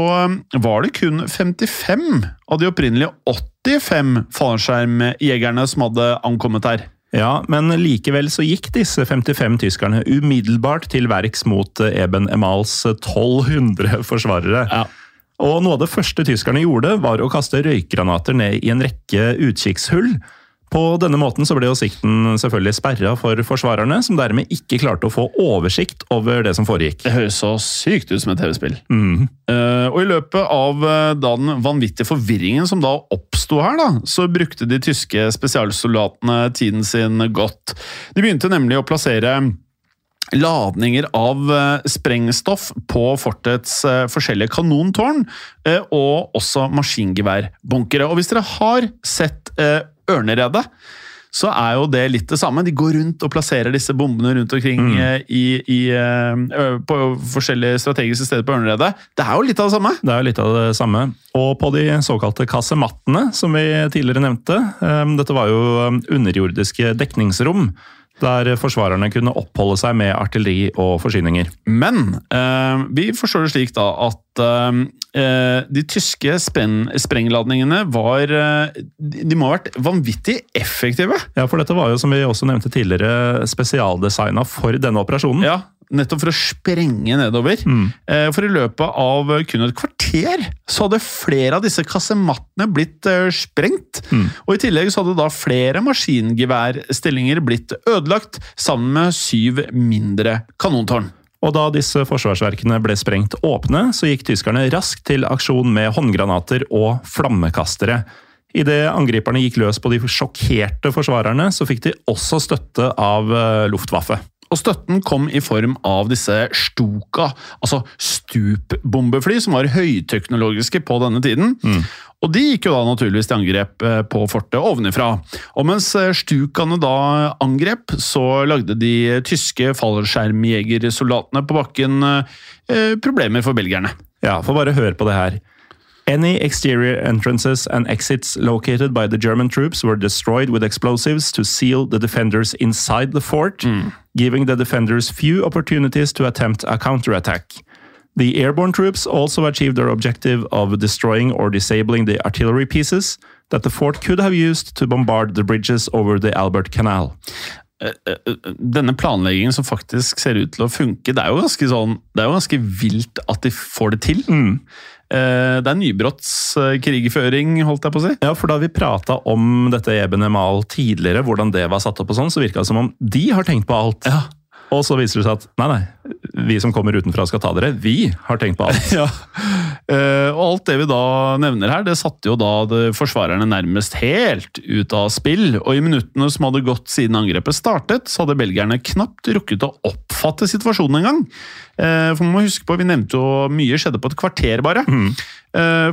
var det kun 55 av de opprinnelige 85 fallskjermjegerne som hadde ankommet her. Ja, men likevel så gikk disse 55 tyskerne umiddelbart til verks mot eh, Eben Emals 1200 forsvarere. Ja. Og noe av det første tyskerne gjorde, var å kaste røykgranater ned i en rekke utkikkshull. På denne måten så ble jo sikten selvfølgelig sperra for forsvarerne, som dermed ikke klarte å få oversikt over det som foregikk. Det høres så sykt ut som et TV-spill. Eh, og i løpet av eh, da den vanvittige forvirringen som da oppsto her, da, så brukte de tyske spesialsoldatene tiden sin godt. De begynte nemlig å plassere ladninger av eh, sprengstoff på fortets forskjellige kanontårn, og også maskingeværbunkere. Og hvis dere har sett Ørneredet, så er jo det litt det samme. De går rundt og plasserer disse bombene rundt omkring mm. i, i, eh, på forskjellige strategiske steder på Ørneredet. Det er jo litt av det samme. Det er jo litt av det samme. Og på de såkalte kasemattene, som vi tidligere nevnte, eh, dette var jo eh, underjordiske dekningsrom, der forsvarerne kunne oppholde seg med artilleri og forsyninger. Men eh, vi forstår det slik da at eh, eh, de tyske sprengladningene var eh, De de må ha vært vanvittig effektive. Ja, for dette var jo, som vi også nevnte tidligere, spesialdesigna for denne operasjonen. Ja, Nettopp for å sprenge nedover. Eh, For i løpet av kun et kvarter så hadde flere av disse kassemattene blitt eh, sprengt. Og i tillegg så hadde da flere maskingeværstillinger blitt ødelagt, sammen med syv mindre kanontårn. Og da disse forsvarsverkene ble sprengt åpne, så gikk tyskerne raskt til aksjon med håndgranater og flammekastere. Idet angriperne gikk løs på de sjokkerte forsvarerne, så fikk de også støtte av eh, Luftwaffe. Og støtten kom i form av disse Stuka, altså stupbombefly, som var høyteknologiske på denne tiden. Og de gikk jo da naturligvis til angrep eh, på fortet ovenifra. Og mens eh, Stukaene da angrep, så lagde de tyske fallskjermjegersoldatene på bakken eh, problemer for belgierne. Ja, for bare høre på det her. Any exterior entrances and exits located by the German troops were destroyed with explosives to seal the defenders inside the fort, giving the defenders few opportunities to attempt a counterattack. The airborne troops also achieved their objective of destroying or disabling the artillery pieces that the fort could have used to bombard the bridges over the Albert Canal. Denne planleggingen som faktisk ser ut til å funke, det er jo ganske, sånn, det er jo ganske vilt at de får det til. Eh, Det er nybrottskrigføring, holdt jeg på å si. Ja, for da vi prata om dette Eben Emal tidligere, hvordan det var satt opp og sånn, så virka det som om de har tenkt på alt. Ja. Og så viser det seg at nei, nei, vi som kommer utenfra skal ta dere. Vi har tenkt på alt. Ja. Eh, og alt det vi da nevner her, det satte jo da det, forsvarerne nærmest helt ut av spill. Og i minuttene som hadde gått siden angrepet startet, så hadde belgierne knapt rukket å oppfatte situasjonen engang. Eh, for man må huske på, Vi nevnte jo mye skjedde på et kvarter, bare. Mm.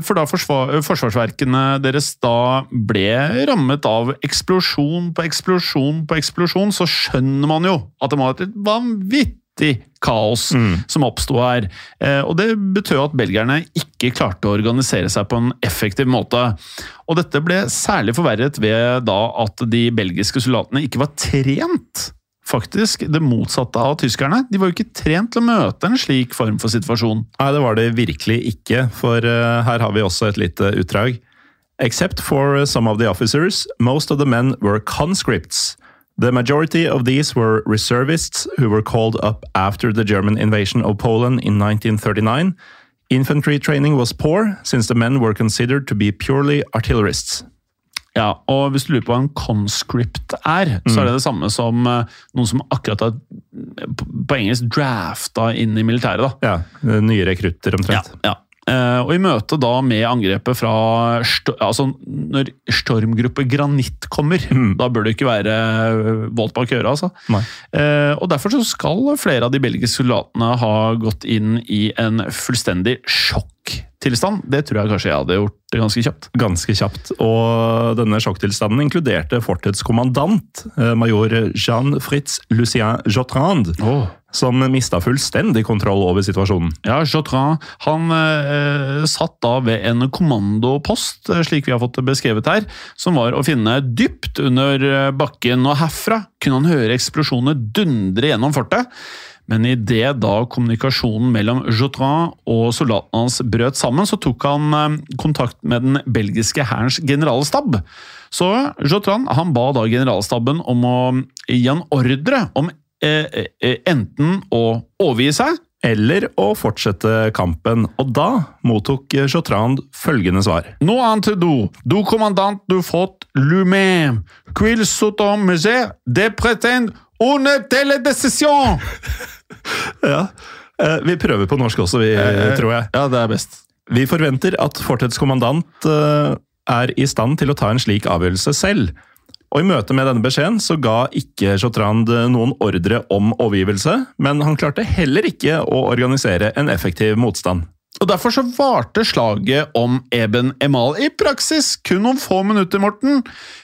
for da forsvar, forsvarsverkene deres da ble rammet av eksplosjon på eksplosjon på eksplosjon, så skjønner man jo at det må ha vært et vanvittig kaos som oppsto her. Eh, og det betød at belgierne ikke klarte å organisere seg på en effektiv måte. Og dette ble særlig forverret ved da at de belgiske soldatene ikke var trent. Faktisk det motsatte av tyskerne. De var jo ikke trent til å møte en slik form for situasjon. Nei, det var det virkelig ikke, for eh, her har vi også et lite utdrag. Except for some of the officers, most of the men were conscripts. The majority of these were reservists who were called up after the German invasion of Poland in 1939. Infantry training was poor, since the men were considered to be purely artillerists. Ja, og hvis du lurer på hva en conscript er, så er det det samme som eh, noen som akkurat har på på engelsk drafta inn i militæret. da. Ja, nye rekrutter omtrent. ja. ja. og i møte da med angrepet fra altså Når stormgruppe Granitt kommer, da bør det ikke være voldt våt bak øret, altså. Nei. Eh, og Derfor så skal flere av de belgiske soldatene ha gått inn i en fullstendig sjokktilstand. Det tror jeg kanskje jeg hadde gjort ganske kjapt. Ganske kjapt. Og denne sjokktilstanden inkluderte fortets kommandant, eh, major Jean-Fritz Lucien Jotrand, som mista fullstendig kontroll over situasjonen. Ja, Jotrin han eh, satt da ved en kommandopost, eh, slik vi har fått beskrevet her, som var å finne dypt under eh, bakken, og herfra kunne han høre eksplosjoner dundre gjennom fortet. Men idet da kommunikasjonen mellom Jotrin og soldatene hans brøt sammen, så tok han eh, kontakt med den belgiske hærens generalstab. Så Jotrin han ba da generalstaben om å gi han ordre om eh, eh, enten å overgi seg Eller å fortsette kampen, og da mottok Jotrand følgende svar. Nå ante du, du kommandant du fått lui-même, qu'il sotom mesure de prétendre une telle! Ja. Eh, Vi prøver på norsk også, vi, tror jeg. Ja, det er best. Vi forventer at fortets kommandant eh, er i stand til å ta en slik avgjørelse selv. Og I møte med denne beskjeden så ga ikke Chotrand noen ordre om overgivelse, men han klarte heller ikke å organisere en effektiv motstand. Og Derfor så varte slaget om Eben Emal i praksis kun noen få minutter, Morten.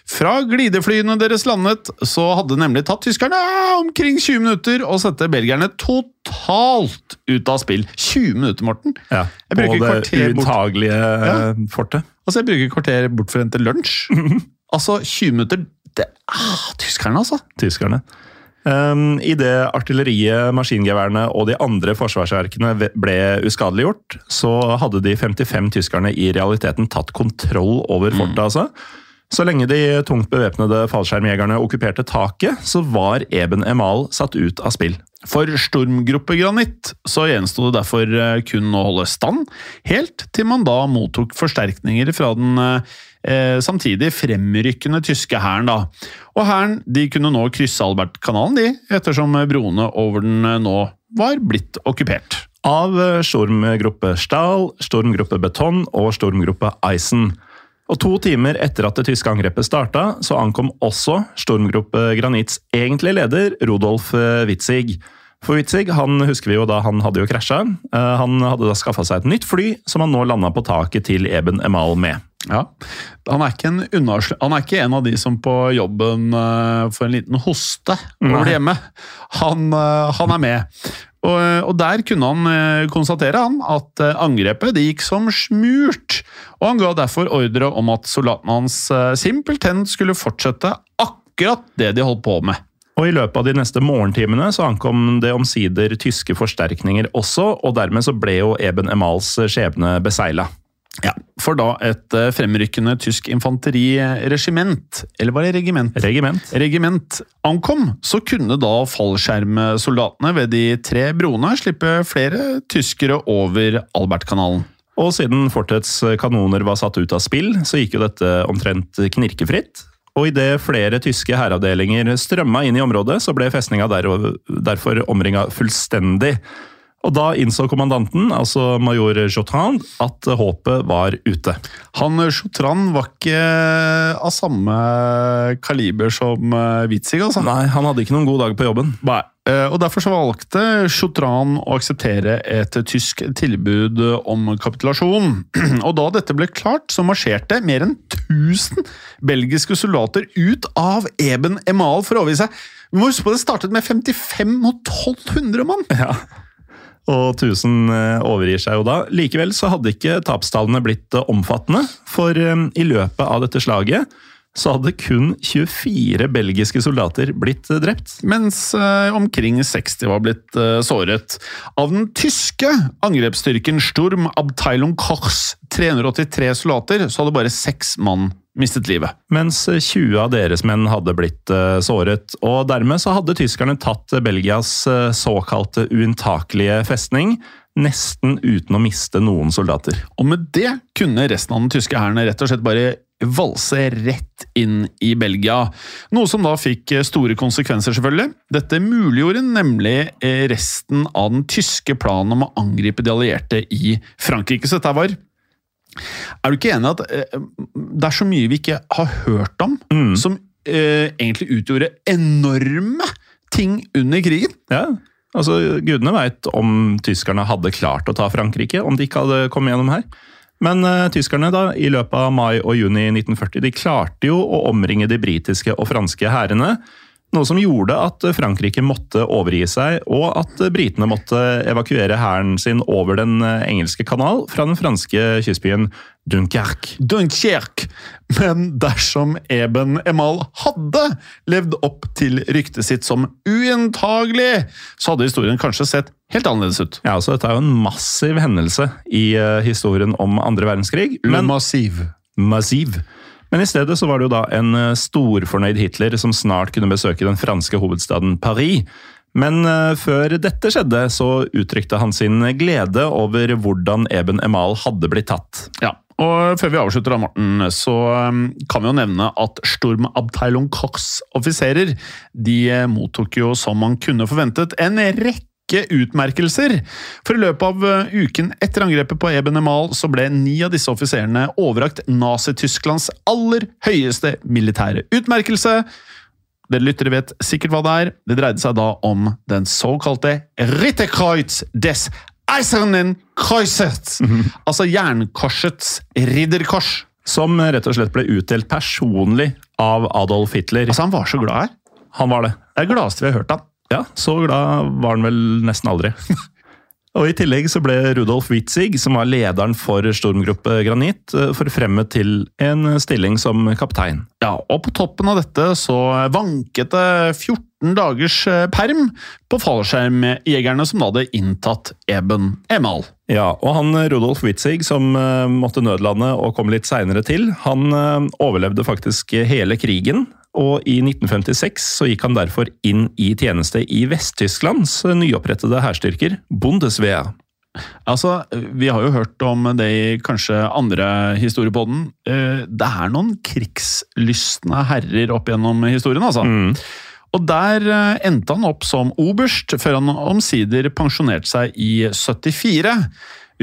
Fra glideflyene deres landet, så hadde nemlig tatt tyskerne omkring 20 minutter å sette belgierne totalt ut av spill. 20 minutter, Morten! Ja, Jeg bruker på det utagelige eh, fortet. Altså, jeg bruker kvarter bort for å hente lunsj. altså, 20 minutter det, ah, Tyskerne, altså! tyskerne. Um, Idet artilleriet, maskingeværene og de andre forsvarsverkene ble uskadeliggjort, så hadde de 55 tyskerne i realiteten tatt kontroll over fortet. altså. Så lenge de tungt bevæpnede fallskjermjegerne okkuperte taket, så var Eben Emal satt ut av spill. For stormgruppe Granit så gjensto det derfor eh, kun å holde stand, helt til man da mottok forsterkninger fra den eh, samtidig fremrykkende tyske hæren. Og hæren kunne nå krysse Albertkanalen, de, ettersom broene over den eh, nå var blitt okkupert. Av eh, stormgruppe Stahl, stormgruppe Beton og stormgruppe Eisen. Og To timer etter at det tyske angrepet starta, så ankom også stormgruppe Granits egentlige leder, Rudolf eh, Witzig. For Witzig han husker vi jo da han hadde jo krasja. Eh, Han hadde da skaffa seg et nytt fly, som han nå landa på taket til Eben Emal med. Ja, Han er han er ikke en av de som på jobben eh, får en liten hoste over det hjemme. Han, han er med. Og, og der kunne han eh, konstatere han, at eh, angrepet gikk som smurt. Og han ga derfor ordre om at soldatene hans eh, simpelthen skulle fortsette akkurat det de holdt på med. Og I løpet av de neste morgentimene så ankom det omsider tyske forsterkninger også, og dermed så ble jo Eben Emals skjebne besegla. Ja, For da et eh, fremrykkende tysk infanteriregiment, eller var det regiment? Regiment. regiment ankom, så kunne da fallskjermsoldatene ved de tre broene slippe flere tyskere over Albertkanalen. Og siden fortets kanoner var satt ut av spill, så gikk jo dette omtrent knirkefritt. Og idet flere tyske hæravdelinger strømma inn i området, så ble festninga derfor omringa fullstendig. Og da innså kommandanten, altså major Jotran, at håpet var ute. Han Sjotran var ikke av samme kaliber som eh, Witzig, altså. Nei, han hadde ikke noen god dag på jobben. Nei. Eh, Og Derfor så valgte Sjotran å akseptere et tysk tilbud om kapitulasjon. Og Da dette ble klart, så marsjerte mer enn 1000 belgiske soldater ut av Eben Emal for å overgi seg. Vi må huske på Det startet med 55 mot 1200 mann! Ja. Og 1000 eh, overgir seg jo da. Likevel så hadde ikke tapstallene blitt eh, omfattende, for eh, i løpet av dette slaget så hadde kun 24 belgiske soldater blitt eh, drept. Mens eh, omkring 60 var blitt eh, såret. Av den tyske angrepsstyrken Sturm Abteilung Kochs 383 soldater, så hadde bare seks mann mistet livet. Mens 20 av deres menn hadde blitt eh, såret. Og dermed så hadde tyskerne tatt Belgias såkalte uinntakelige festning, nesten uten å miste noen soldater. Og med det kunne resten av den tyske hæren rett og slett bare valse rett inn i Belgia. Noe som da fikk store konsekvenser, selvfølgelig. Dette muliggjorde nemlig eh, resten av den tyske planen om å angripe de allierte i Frankrike. Så dette var Er du ikke enig i at eh, det er så mye vi ikke har hørt om, som eh, egentlig utgjorde enorme ting under krigen? Ja, altså Gudene veit om tyskerne hadde klart å ta Frankrike, om de ikke hadde kommet gjennom her. Men uh, tyskerne da, i løpet av mai og juni 1940 de klarte jo å omringe de britiske og franske hærene. Noe som gjorde at Frankrike måtte overgi seg, og at britene måtte evakuere hæren sin over den engelske kanal fra den franske kystbyen Dunkerque. Dunkerque. Men dersom Eben Emal hadde levd opp til ryktet sitt som uinntagelig, så hadde historien kanskje sett helt annerledes ut. Ja, altså Dette er jo en massiv hendelse i eh, historien om andre verdenskrig. Men massiv. massiv. Men i stedet så var det jo da en eh, storfornøyd Hitler som snart kunne besøke den franske hovedstaden Paris. Men eh, før dette skjedde, så uttrykte han sin glede over hvordan Eben Emal hadde blitt tatt. Ja, og før vi avslutter da, Morten, så um, kan vi jo nevne at Sturm Abteilung Kochs offiserer de eh, mottok jo, som man kunne forventet, en rekke utmerkelser. For i løpet av uh, uken etter angrepet på Eben Emal så ble ni av disse offiserene overrakt Nazi-Tysklands aller høyeste militære utmerkelse. Dere lyttere vet sikkert hva det er. Det dreide seg da om den såkalte Ritterkreuz des Eisernen Kreuzet! Altså jernkorsets ridderkors. Som rett og slett ble utdelt personlig av Adolf Hitler. Altså, han var så glad her. Han var det. Det er det gladeste vi har hørt han. Ja, så glad var han vel nesten aldri. Og I tillegg så ble Rudolf Witzig, som var lederen for stormgruppe Granit, eh, forfremmet til en stilling som kaptein. Ja, og på toppen av dette så vanket det 14 dagers eh, perm på fallskjermjegerne som da hadde inntatt Eben Emal. Ja, og han Rudolf Witzig, som eh, måtte nødlande og kom litt seinere til, han eh, overlevde faktisk hele krigen. Og i 1956 så gikk han derfor inn i tjeneste i Vest-Tysklands nyopprettede hærstyrker, Bundeswehr. Altså, Vi har jo hørt om det i kanskje andre historiepodden. den. Det er noen krigslystne herrer opp gjennom historien, altså. Og der eh, endte han opp som oberst, før han omsider pensjonerte seg i 74.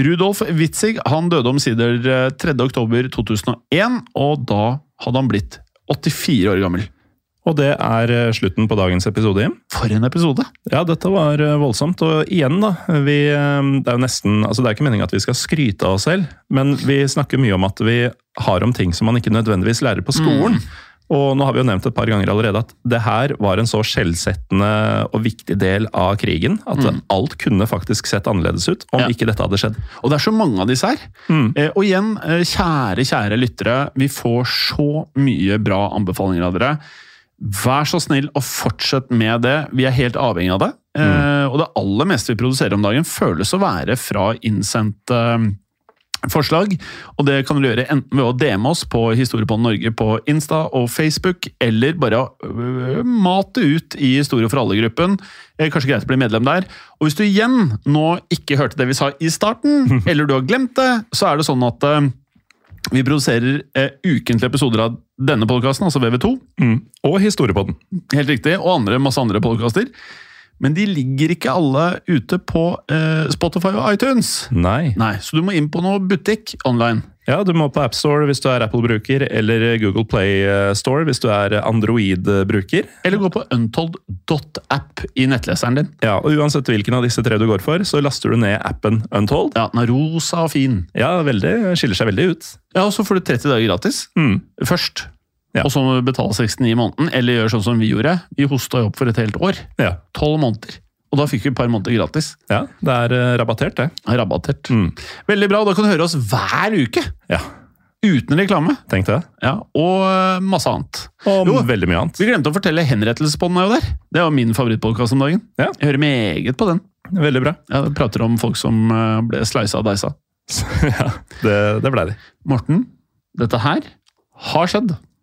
Rudolf Witzig han døde omsider eh, 3. oktober 2001, og da hadde han blitt 84 år gammel. Og det er eh, slutten på dagens episode, Jim. For en episode! Ja, dette var eh, voldsomt. Og igjen, da. Vi, eh, det er jo nesten Altså, det er ikke meningen at vi skal skryte av oss selv, men vi snakker mye om at vi har om ting som man ikke nødvendigvis lærer på skolen. Og nå har vi jo nevnt et par ganger allerede at det her var en så skjellsettende og viktig del av krigen at alt kunne faktisk sett annerledes ut om Ja. ikke dette hadde skjedd. Og det er så mange av disse her. Eh, og igjen, eh, kjære, kjære lyttere, vi får så mye bra anbefalinger av dere. Vær så snill og fortsett med det. Vi er helt avhengig av det. Eh, og det aller meste vi produserer om dagen, føles å være fra innsendte eh, forslag. Og det kan du gjøre enten ved å DM oss på Historiepodden Norge på Insta og Facebook, eller bare øh, mate ut i Historie for alle-gruppen. Eh, Kanskje greit å bli medlem der. Og hvis du igjen nå ikke hørte det vi sa i starten, eller du har glemt det, så er det sånn at eh, vi produserer eh, ukentlige episoder av denne podkasten, altså VV2. Og historiepodden. Helt riktig. Og andre, masse andre podkaster. Men de ligger ikke alle ute på eh, Spotify og iTunes. Nei. Nei, Så du må inn på noe butikk online. Ja, du må på AppStore hvis du er Apple-bruker, eller Google Play eh, Store hvis du er Android-bruker. Eller gå på untold.app i nettleseren din. Ja, og Uansett hvilken av disse tre du går for, så laster du ned appen Untold. Ja, Den er rosa og fin. Ja, veldig, skiller seg veldig ut. Ja, Og så får du 30 dager gratis Mm. først. Ja. Og så må du betale 69 i måneden, eller gjøre sånn som vi gjorde. Vi hosta jo opp for et helt år. Ja, 12 måneder. Og da fikk vi et par måneder gratis. ja det er eh, rabattert, det. Rabattert. Mm. Veldig bra. Da kan du høre oss hver uke! Ja, Uten reklame. tenk det. Ja, Og øh, masse annet. Og Jo. veldig mye annet. Vi glemte å fortelle Henrettelsesbåndet er jo der. Det var min favorittpodkast om dagen. Ja. Jeg hører meget på den. Veldig bra. Jeg prater om folk som øh, ble sleisa og deisa. ja, det, det ble de. Morten, dette her har skjedd.